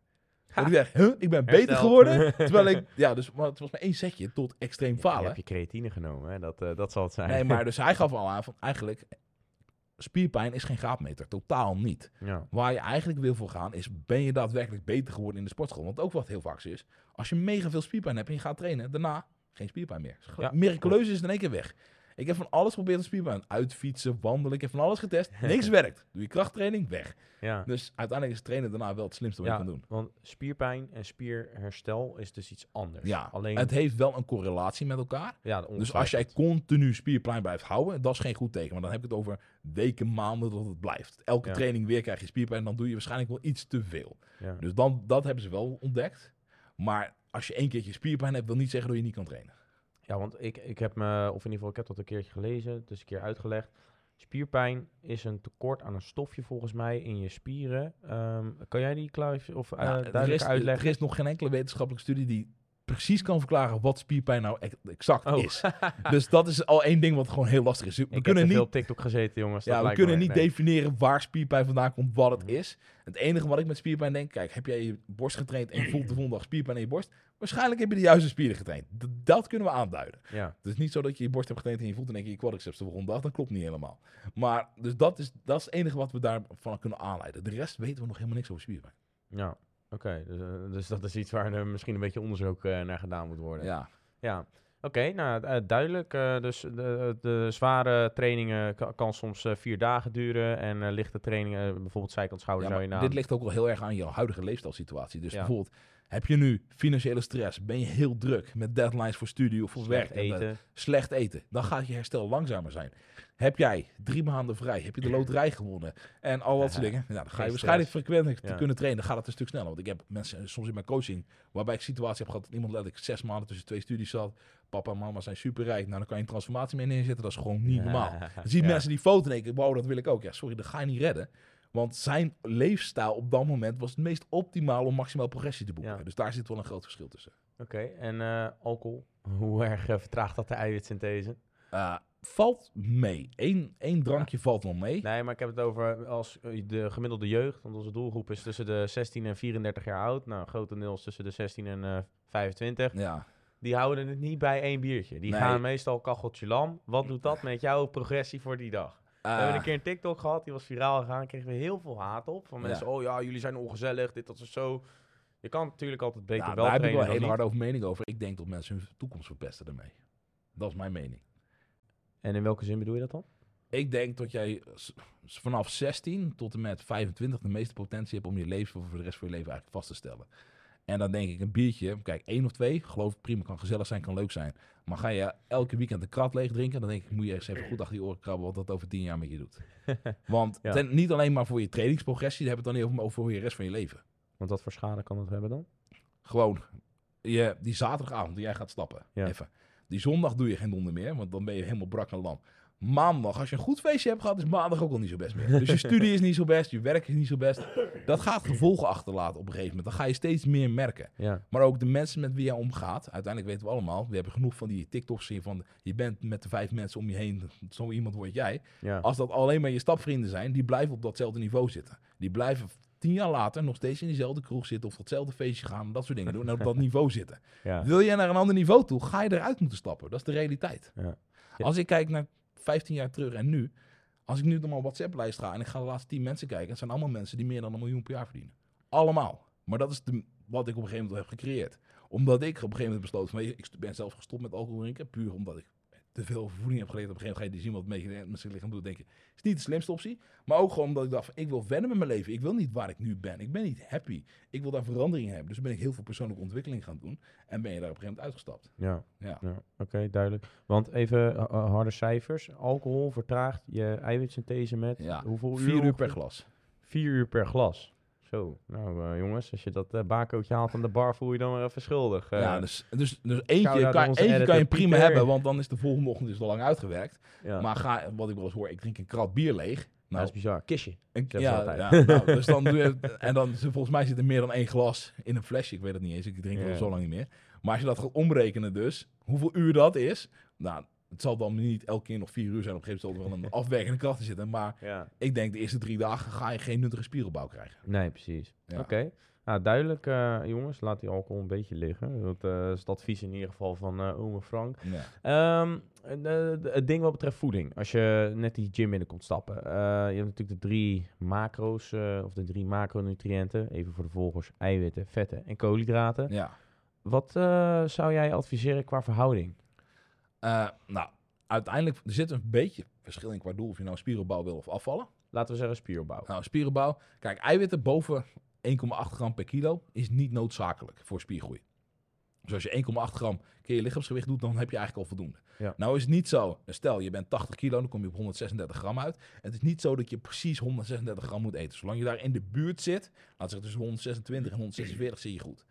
En ik dacht, huh? ik ben beter geworden. Terwijl ik, ja, dus maar het was maar één setje tot extreem falen. heb je creatine genomen, hè? Dat, eh, dat zal het zijn. Nee, maar dus hij gaf al aan van eigenlijk, spierpijn is geen graadmeter. Totaal niet. ja. Waar je eigenlijk wil voor gaan is, ben je daadwerkelijk beter geworden in de sportschool? Want ook wat heel vaak is, als je mega veel spierpijn hebt en je gaat trainen, daarna geen spierpijn meer. Ja. Miraculeus is het in één keer weg. Ik heb van alles geprobeerd om spierpijn. Uitfietsen, wandelen, ik heb van alles getest. Niks werkt. Doe je krachttraining, weg. ja. Dus uiteindelijk is trainen daarna wel het slimste wat Ja, je kan doen. Want spierpijn en spierherstel is dus iets anders. Ja, Alleen, het heeft wel een correlatie met elkaar. ja, Dus als jij continu spierpijn blijft houden, dat is geen goed teken. Maar dan heb ik het over weken, maanden dat het blijft. Elke Ja. training weer krijg je spierpijn, dan doe je waarschijnlijk wel iets te veel. Dus dan, dat hebben ze wel ontdekt. Maar als je één keertje spierpijn hebt, wil niet zeggen dat je niet kan trainen. Ja, want ik, ik heb me, of in ieder geval, ik heb dat een keertje gelezen, het is een keer uitgelegd. Spierpijn is een tekort aan een stofje volgens mij in je spieren. Ehm, kan jij die klaar of er, duidelijk is, uitleggen? er is nog geen enkele wetenschappelijke studie die precies kan verklaren wat spierpijn nou ex- exact Oh. is. Dus dat is al één ding wat gewoon heel lastig is. We ik kunnen niet veel op TikTok gezeten, jongens. dat Ja, we kunnen niet nee. definiëren waar spierpijn vandaan komt, wat het Mhm. is. Het enige wat ik met spierpijn denk, kijk, heb jij je borst getraind en je voelt de volgende dag spierpijn in je borst? Waarschijnlijk heb je de juiste spieren getraind. D- dat kunnen we aanduiden. Ja, Het is niet zo dat je je borst hebt getraind en je voelt in één keer je quadriceps de volgende dag. Dat klopt niet helemaal. Maar dus dat is, dat is het enige wat we daarvan kunnen aanleiden. De rest weten we nog helemaal niks over spierpijn. ja. Oké. Dus, eh, dus dat is iets waar er misschien een beetje onderzoek eh, naar gedaan moet worden. Ja, Ja, oké, nou eh, duidelijk. Dus de, de zware trainingen ka- kan soms vier dagen duren en lichte trainingen, bijvoorbeeld zijkant schouder ja zou je dit ligt ook wel heel erg aan je huidige leefstijlsituatie. Dus Ja. bijvoorbeeld, heb je nu financiële stress? Ben je heel druk met deadlines voor studie of voor Slecht werk? en eten. slecht eten, dan gaat je herstel langzamer zijn. Heb jij drie maanden vrij, heb je de loterij gewonnen en al dat soort dingen, ja, dan ga je waarschijnlijk te Ja. kunnen trainen. Dan gaat het een stuk sneller. Want ik heb mensen soms in mijn coaching, waarbij ik situatie heb gehad dat iemand letterlijk zes maanden tussen twee studies zat. Papa en mama zijn superrijk. Nou, dan kan je een transformatie mee neerzetten. Dat is gewoon niet normaal. Dan zie je mensen die foto en denken, wow, dat wil ik ook. Ja, sorry, dat ga je niet redden. Want zijn leefstijl op dat moment was het meest optimaal om maximaal progressie te boeken. Ja. Dus daar zit wel een groot verschil tussen. Oké, en eh, alcohol? Hoe erg eh, vertraagt dat de eiwitsynthese? Uh, valt mee. Eén, één drankje valt wel mee. Nee, maar ik heb het over als eh, de gemiddelde jeugd, want onze doelgroep is tussen de 16 en 34 jaar oud. Nou, grotendeels tussen de 16 en eh 25. Ja. Die houden het niet bij één biertje. Die Nee. gaan meestal kacheltje lam. Wat doet dat met jouw progressie voor die dag? We hebben Uh, een keer een TikTok gehad, die was viraal gegaan. Kregen we heel veel haat op. Van Ja. mensen, oh ja, jullie zijn ongezellig, dit, dat zo. Je kan natuurlijk altijd beter nou, wel daar heb ik wel trainen een dan hele niet. harde over mening over. Ik denk dat mensen hun toekomst verpesten daarmee. Dat is mijn mening. En in welke zin bedoel je dat dan? Ik denk dat jij vanaf 16 tot en met 25 de meeste potentie hebt om je leven voor de rest van je leven eigenlijk vast te stellen. En dan denk ik een biertje, kijk, één of twee, geloof ik prima, kan gezellig zijn, kan leuk zijn. Maar ga je elke weekend een krat leeg drinken, dan denk ik, moet je eens even goed achter je oren krabben wat dat over tien jaar met je doet. Want Ja. ten- niet alleen maar voor je trainingsprogressie, daar hebben we het dan niet over, maar over voor je rest van je leven. Want wat voor schade kan dat hebben dan? Gewoon, je, die zaterdagavond, die jij gaat stappen, Ja. even. Die zondag doe je geen donder meer, want dan ben je helemaal brak en lam. Maandag, als je een goed feestje hebt gehad, is maandag ook al niet zo best meer. Dus je studie is niet zo best, je werk is niet zo best. Dat gaat gevolgen achterlaten op een gegeven moment. Dan ga je steeds meer merken. Ja, Maar ook de mensen met wie jij omgaat. Uiteindelijk weten we allemaal, we hebben genoeg van die TikToks zien van je bent met de vijf mensen om je heen, zo iemand word jij. ja. Als dat alleen maar je stapvrienden zijn, die blijven op datzelfde niveau zitten. Die blijven tien jaar later nog steeds in diezelfde kroeg zitten of hetzelfde feestje gaan dat soort dingen doen en op dat niveau zitten. ja. Wil je naar een ander niveau toe, ga je eruit moeten stappen. Dat is de realiteit. Als ik kijk naar 15 jaar terug en nu, als ik nu door mijn WhatsApp-lijst ga en ik ga de laatste 10 mensen kijken, het zijn allemaal mensen die meer dan een miljoen per jaar verdienen. Allemaal. Maar dat is de, wat ik op een gegeven moment heb gecreëerd. Omdat ik op een gegeven moment besloten van, ik ben zelf gestopt met alcohol drinken, puur omdat ik te veel voeding heb geleerd. Op een gegeven moment ga je die zien wat mee met zijn lichaam doet, denk je, is niet de slimste optie. Maar ook gewoon omdat ik dacht, ik wil verder met mijn leven. Ik wil niet waar ik nu ben. Ik ben niet happy. Ik wil daar verandering in hebben. Dus ben ik heel veel persoonlijke ontwikkeling gaan doen. En ben je daar op een gegeven moment uitgestapt. Ja, Ja. ja. oké, duidelijk. Want even uh, uh, harde cijfers. Alcohol vertraagt je eiwitsynthese met Ja, hoeveel Vier uur per glas. Vier uur per glas. Zo, nou eh, jongens, als je dat bakootje haalt aan de bar, voel je dan weer even schuldig. Eh, ja, dus, dus, dus eentje, kan, eentje kan je prima Pieter. hebben, want dan is de volgende ochtend dus al lang uitgewerkt. ja. Maar ga, wat ik wel eens hoor, ik drink een krat bier leeg. Nou, dat is bizar. Kistje. een- ja, ja nou, dus dan doe je, en dan volgens mij zit er meer dan één glas in een flesje. Ik weet het niet eens, ik drink Ja. al zo lang niet meer. Maar als je dat gaat omrekenen dus, hoeveel uur dat is, nou, het zal dan niet elke keer nog vier uur zijn. Op een gegeven moment zal er wel een afwerkende kracht in zitten. Maar Ja. ik denk de eerste drie dagen ga je geen nuttige spiegelbouw krijgen. Nee, precies. Ja. Oké. Nou, duidelijk, eh, jongens. Laat die alcohol een beetje liggen. Dat eh, is het advies in ieder geval van eh ome Frank. Ja. Ehm, eh, het ding wat betreft voeding. Als je net die gym binnenkomt stappen. eh, je hebt natuurlijk de drie macro's, of de drie macronutriënten. Even voor de volgers. Eiwitten, vetten en koolhydraten. ja. Wat zou jij adviseren qua verhouding? Eh, nou, uiteindelijk er zit een beetje verschil in qua doel of je nou spieropbouw wil of afvallen. Laten we zeggen spieropbouw. Nou, spieropbouw. Kijk, eiwitten boven 1,8 gram per kilo is niet noodzakelijk voor spiergroei. Dus als je 1,8 gram keer je lichaamsgewicht doet, dan heb je eigenlijk al voldoende. Ja. Nou is het niet zo, stel je bent 80 kilo, dan kom je op 136 gram uit. Het is niet zo dat je precies 136 gram moet eten. Zolang je daar in de buurt zit, laat zeggen tussen 126 en 146 zie je goed.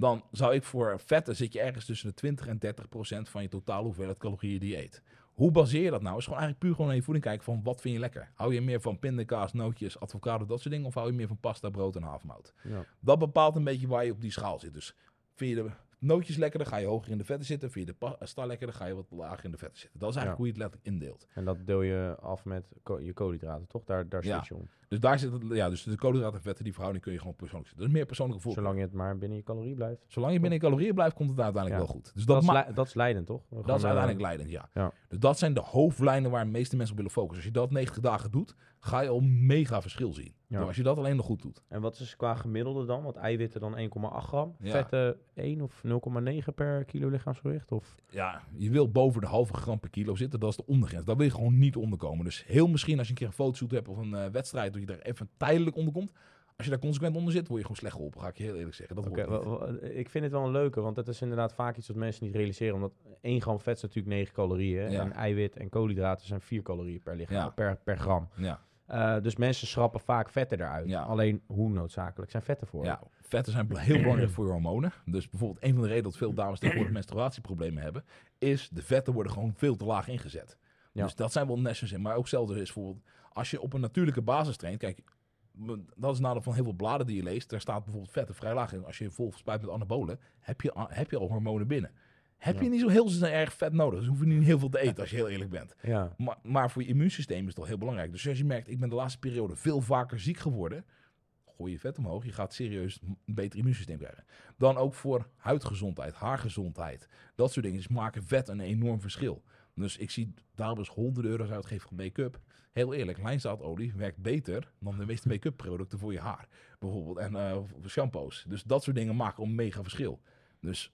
Dan zou ik voor vetten zit je ergens tussen de 20 en 30 procent van je totale hoeveelheid calorieën die je eet. Hoe baseer je dat nou? Is gewoon eigenlijk puur gewoon naar je voeding kijken van wat vind je lekker. Hou je meer van pindakaas, nootjes, avocado, dat soort dingen? Of hou je meer van pasta, brood en havermout? Ja. Dat bepaalt een beetje waar je op die schaal zit. Dus vind je de nootjes lekker, dan ga je hoger in de vetten zitten. Vind je de pasta lekker, dan ga je wat lager in de vetten zitten. Dat is eigenlijk hoe je het letterlijk indeelt. En dat deel je af met je koolhydraten, toch? Daar, daar Ja. switch je om. Dus daar zit het, ja, dus de koolhydraten en vetten, die verhouding kun je gewoon persoonlijk zetten. Dat is meer persoonlijke voorkeur. Zolang je het maar binnen je calorie blijft. Zolang je binnen je calorieën blijft, komt het uiteindelijk wel goed. Dus Dat, dat, is, dat leidend, toch? dat is uiteindelijk leidend, ja. Ja. Dus dat zijn de hoofdlijnen waar de meeste mensen op willen focussen. Als je dat 90 dagen doet, ga je al mega verschil zien. Ja. Als je dat alleen nog goed doet. En wat is qua gemiddelde dan? Want eiwitten dan 1,8 gram. Ja. Vetten 1 of 0,9 per kilo lichaamsgewicht? Of... Ja, je wil boven de halve gram per kilo zitten. Dat is de ondergrens. Daar wil je gewoon niet onderkomen. Dus heel misschien als je een keer een fotoshoot hebt of een eh, wedstrijd, dat je daar even tijdelijk onder komt. Als je daar consequent onder zit, word je gewoon slecht geholpen. Ga ik je heel eerlijk zeggen. Dat wa- ik vind het wel een leuke, want het is inderdaad vaak iets wat mensen niet realiseren. Omdat 1 gram vet is natuurlijk 9 calorieën. Ja. En eiwit en koolhydraten zijn 4 calorieën per, lichaam, Ja. per, per gram. Ja, Eh, dus mensen schrappen vaak vetten eruit. Ja. Alleen hoe noodzakelijk zijn vetten voor? ja, vetten zijn heel belangrijk voor je hormonen. Dus bijvoorbeeld een van de redenen dat veel dames tegenwoordig menstruatieproblemen hebben, is de vetten worden gewoon veel te laag ingezet. Ja. Dus dat zijn wel nestjes in. Maar ook hetzelfde is bijvoorbeeld, als je op een natuurlijke basis traint, kijk, dat is nadeel van heel veel bladen die je leest. Daar staat bijvoorbeeld vetten vrij laag in. Als je vol spuit met anabolen, heb je, heb je al hormonen binnen. Heb je niet zo heel erg vet nodig. Dus hoef je niet heel veel te eten als je heel eerlijk bent. Ja. Maar, maar voor je immuunsysteem is het al heel belangrijk. Dus als je merkt, ik ben de laatste periode veel vaker ziek geworden. Gooi je vet omhoog. Je gaat serieus een beter immuunsysteem krijgen. Dan ook voor huidgezondheid, haargezondheid. Dat soort dingen. Dus maken vet een enorm verschil. Dus ik zie daarom eens honderden euro's uitgeven voor make-up. Heel eerlijk, lijnzaadolie werkt beter dan de meeste make-up producten voor je haar. Bijvoorbeeld. En eh, shampoos. Dus dat soort dingen maken een mega verschil. Dus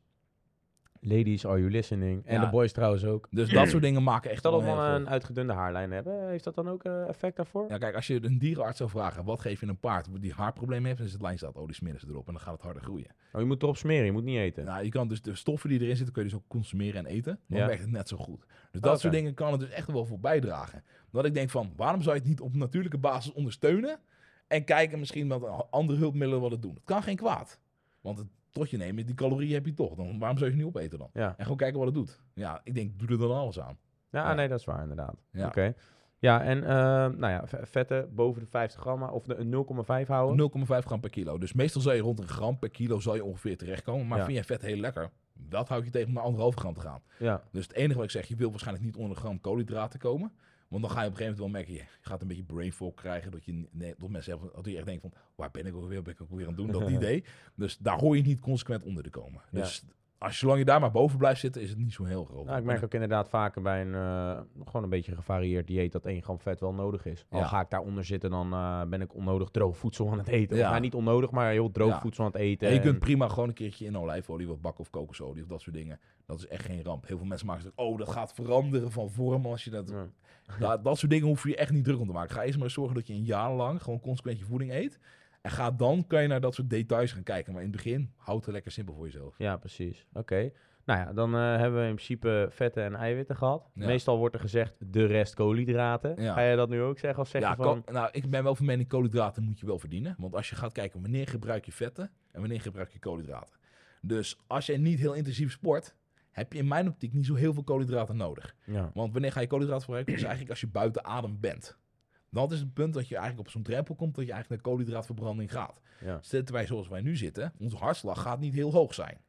Ladies, are you listening? En Ja. de boys trouwens ook. Dus dat soort dingen maken echt Stel dat wel we een uitgedunde haarlijn hebben, heeft dat dan ook eh, effect daarvoor? Ja, kijk, als je een dierenarts zou vragen, wat geef je een paard die haarprobleem heeft, dan is het lijnstaat, oh, die smeren ze erop en dan gaat het harder groeien. Oh, je moet erop smeren, je moet niet eten. Nou, je kan dus de stoffen die erin zitten, kun je dus ook consumeren en eten. Dan Ja. werkt het net zo goed. Dus dat Oké. soort dingen kan het dus echt wel voor bijdragen. Dat ik denk van, waarom zou je het niet op natuurlijke basis ondersteunen en kijken misschien met andere hulpmiddelen wat het doen. Het kan geen kwaad. Want het tot je nemen, die calorieën heb je toch. Dan, waarom zou je ze niet opeten dan? Ja, En gewoon kijken wat het doet. Ja, ik denk, doe er dan alles aan. ja, Ja. nee, dat is waar inderdaad. Ja. Oké. Ja, en eh, nou ja, vetten boven de 50 gram, of de 0,5 houden. 0,5 gram per kilo. Dus meestal zou je rond een gram per kilo zou je ongeveer terechtkomen. Maar Ja. vind je vet heel lekker, dat houd je tegen om naar anderhalf gram te gaan. Ja, Dus het enige wat ik zeg, je wil waarschijnlijk niet onder een gram koolhydraten komen. Want dan ga je op een gegeven moment wel merken, je gaat een beetje brain fog krijgen. Dat, je, nee, dat mensen hebben, dat je echt denkt van, waar ben ik ook weer, ben ik ook weer aan het doen, dat idee. Dus daar hoor je niet consequent onder te komen. Dus als zolang je daar maar boven blijft zitten, is het niet zo heel groot. nou, ik merk ook inderdaad vaker bij een eh, gewoon een beetje gevarieerd dieet dat 1 gram vet wel nodig is. Al Ja. ga ik daaronder zitten, dan eh, ben ik onnodig droog voedsel aan het eten. Ja. Of, nou, niet onnodig, maar heel droog Ja. voedsel aan het eten. En je kunt prima gewoon een keertje in olijfolie wat bakken of kokosolie of dat soort dingen. Dat is echt geen ramp. Heel veel mensen maken het, oh, dat gaat veranderen van vorm als je dat... Nou, dat soort dingen hoef je echt niet druk om te maken. Ga eerst maar zorgen dat je een jaar lang gewoon consequent je voeding eet. En ga dan, kan je naar dat soort details gaan kijken. Maar in het begin, houd het lekker simpel voor jezelf. Ja, precies. Oké. Nou ja, dan eh, hebben we in principe vetten en eiwitten gehad. Ja. Meestal wordt er gezegd de rest koolhydraten. Ja. Ga je dat nu ook zeggen? Of zeg ja, je van... nou, ik ben wel van mening, koolhydraten moet je wel verdienen. Want als je gaat kijken, wanneer gebruik je vetten en wanneer gebruik je koolhydraten. Dus als je niet heel intensief sport, heb je in mijn optiek niet zo heel veel koolhydraten nodig. Ja. Want wanneer ga je koolhydraten gebruiken? Dus eigenlijk als je buiten adem bent. Dat is het punt dat je eigenlijk op zo'n drempel komt dat je eigenlijk naar koolhydraatverbranding gaat. Ja. Zitten wij zoals wij nu zitten, onze hartslag gaat niet heel hoog zijn.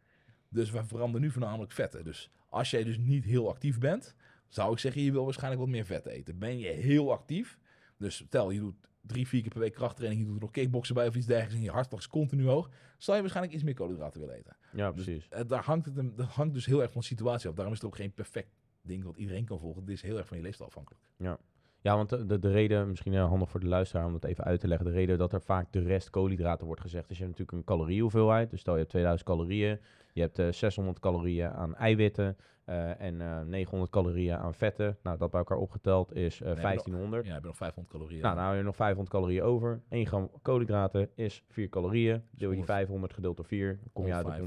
Dus wij verbranden nu voornamelijk vetten. Dus als jij dus niet heel actief bent, zou ik zeggen, je wil waarschijnlijk wat meer vet eten. Ben je heel actief, dus stel je doet drie, vier keer per week krachttraining, je doet er nog kickboksen bij of iets dergelijks en je hartslag is continu hoog, zal je waarschijnlijk iets meer koolhydraten willen eten. ja, Dus, precies. eh, daar hangt het dat hangt dus heel erg van de situatie af. Daarom is het ook geen perfect ding wat iedereen kan volgen. Het is heel erg van je leefstijl afhankelijk. Ja, want de, de, de reden, misschien eh, handig voor de luisteraar om dat even uit te leggen. De reden dat er vaak de rest koolhydraten wordt gezegd, is je hebt natuurlijk een caloriehoeveelheid. Dus stel je hebt 2000 calorieën, je hebt eh, 600 calorieën aan eiwitten eh, en eh, 900 calorieën aan vetten. Nou, dat bij elkaar opgeteld is eh, hebben nog- 1500. Ja, heb je nog 500 calorieën. Nou, dan hou je nog 500 calorieën over. 1 gram koolhydraten is 4 calorieën. Deel je die 100. 500 gedeeld door 4, dan kom je uit op 105.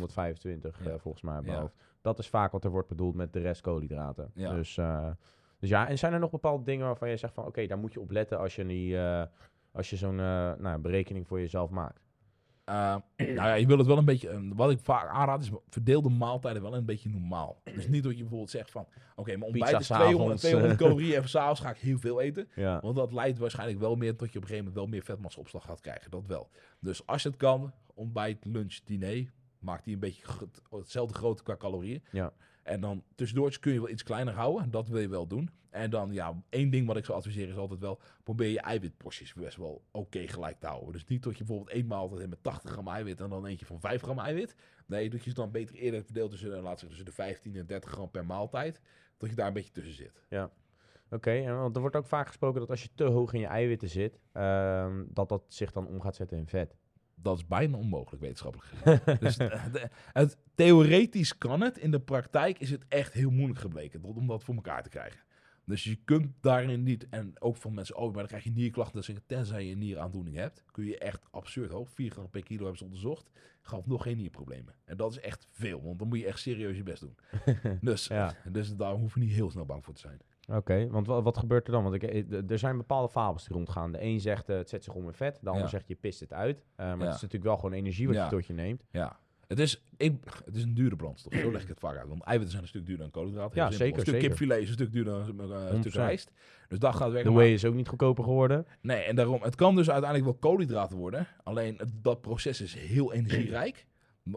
125 Ja. eh, volgens mij. Ja. hoofd. Dat is vaak wat er wordt bedoeld met de rest koolhydraten. Ja. Dus, eh, dus ja, en zijn er nog bepaalde dingen waarvan je zegt van... oké, daar moet je op letten als je, die, eh, als je zo'n eh, nou, berekening voor jezelf maakt? Eh, nou ja, je wil het wel een beetje... eh, wat ik vaak aanraad is, verdeel de maaltijden wel een beetje normaal. Dus niet dat je bijvoorbeeld zegt van... Oké, mijn ontbijt is 200, s'avonds, 200 eh. calorieën en s'avonds ga ik heel veel eten. Ja, Want dat leidt waarschijnlijk wel meer tot je op een gegeven moment wel meer vetmassaopslag gaat krijgen. Dat wel. Dus als je het kan, ontbijt, lunch, diner, maakt die een beetje hetzelfde grootte qua calorieën. Ja. En dan tussendoortjes kun je wel iets kleiner houden. Dat wil je wel doen. En dan, ja, één ding wat ik zou adviseren is altijd wel... probeer je eiwitporties best wel oké gelijk te houden. Dus niet dat je bijvoorbeeld één maaltijd met 80 gram eiwit... en dan eentje van 5 gram eiwit. Nee, je het dan beter eerder verdeelt tussen, eh, laat zeggen, tussen de 15 en 30 gram per maaltijd. Dat je daar een beetje tussen zit. oké. en want er wordt ook vaak gesproken dat als je te hoog in je eiwitten zit... ehm, dat dat zich dan om gaat zetten in vet. Dat is bijna onmogelijk wetenschappelijk gezien. dus eh, het, theoretisch kan het. In de praktijk is het echt heel moeilijk gebleken om dat voor elkaar te krijgen. Dus je kunt daarin niet, en ook van mensen, oh, maar dan krijg je nierklachten. Zeggen, tenzij je een nieraandoening hebt, kun je echt absurd hoog. 4 gram per kilo hebben ze onderzocht. Gaf nog geen nierproblemen. En dat is echt veel, want dan moet je echt serieus je best doen. dus, Ja. dus daar hoef je niet heel snel bang voor te zijn. Oké, want wa- wat gebeurt er dan? Want ik, eh, er zijn bepaalde fabels die rondgaan. De een zegt eh, het zet zich om in vet, de ander Ja. zegt je pist het uit. Eh, maar Ja. het is natuurlijk wel gewoon energie wat je tot je neemt. Ja. Het is, ik, het is een dure brandstof, zo leg ik het vaak uit. Want eiwitten zijn een stuk duurder dan koolhydraten. Ja, zeker, Een stuk zeker. kipfilet is een stuk duurder dan eh, een 100%. stuk rijst. Dus dat gaat De werken. whey is ook niet goedkoper geworden. Nee, en daarom, het kan dus uiteindelijk wel koolhydraten worden. Alleen het- dat proces is heel energierijk.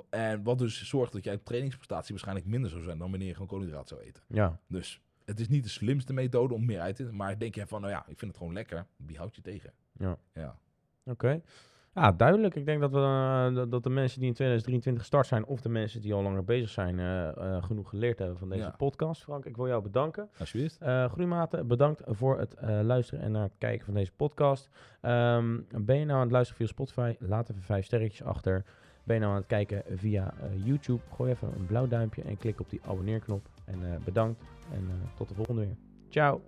En wat dus zorgt dat jij trainingsprestatie waarschijnlijk minder zou zijn dan wanneer je gewoon koolhydraten zou eten. Ja, Dus het is niet de slimste methode om meer uit te. Maar denk je van, nou ja, ik vind het gewoon lekker. Wie houdt je tegen? Ja. Ja. oké. Ja, duidelijk. Ik denk dat, we, eh, dat- de mensen die in 2023 gestart zijn... of de mensen die al langer bezig zijn... eh, eh, genoeg geleerd hebben van deze Ja. podcast. Frank, ik wil jou bedanken. Alsjeblieft. Groeimaten, bedankt voor het luisteren en naar het kijken van deze podcast. Ehm, ben je nou aan het luisteren via Spotify? Laat even vijf sterretjes achter. Ben je nou aan het kijken via YouTube? Gooi even een blauw duimpje en klik op die abonneerknop. En bedankt en tot de volgende weer. Ciao!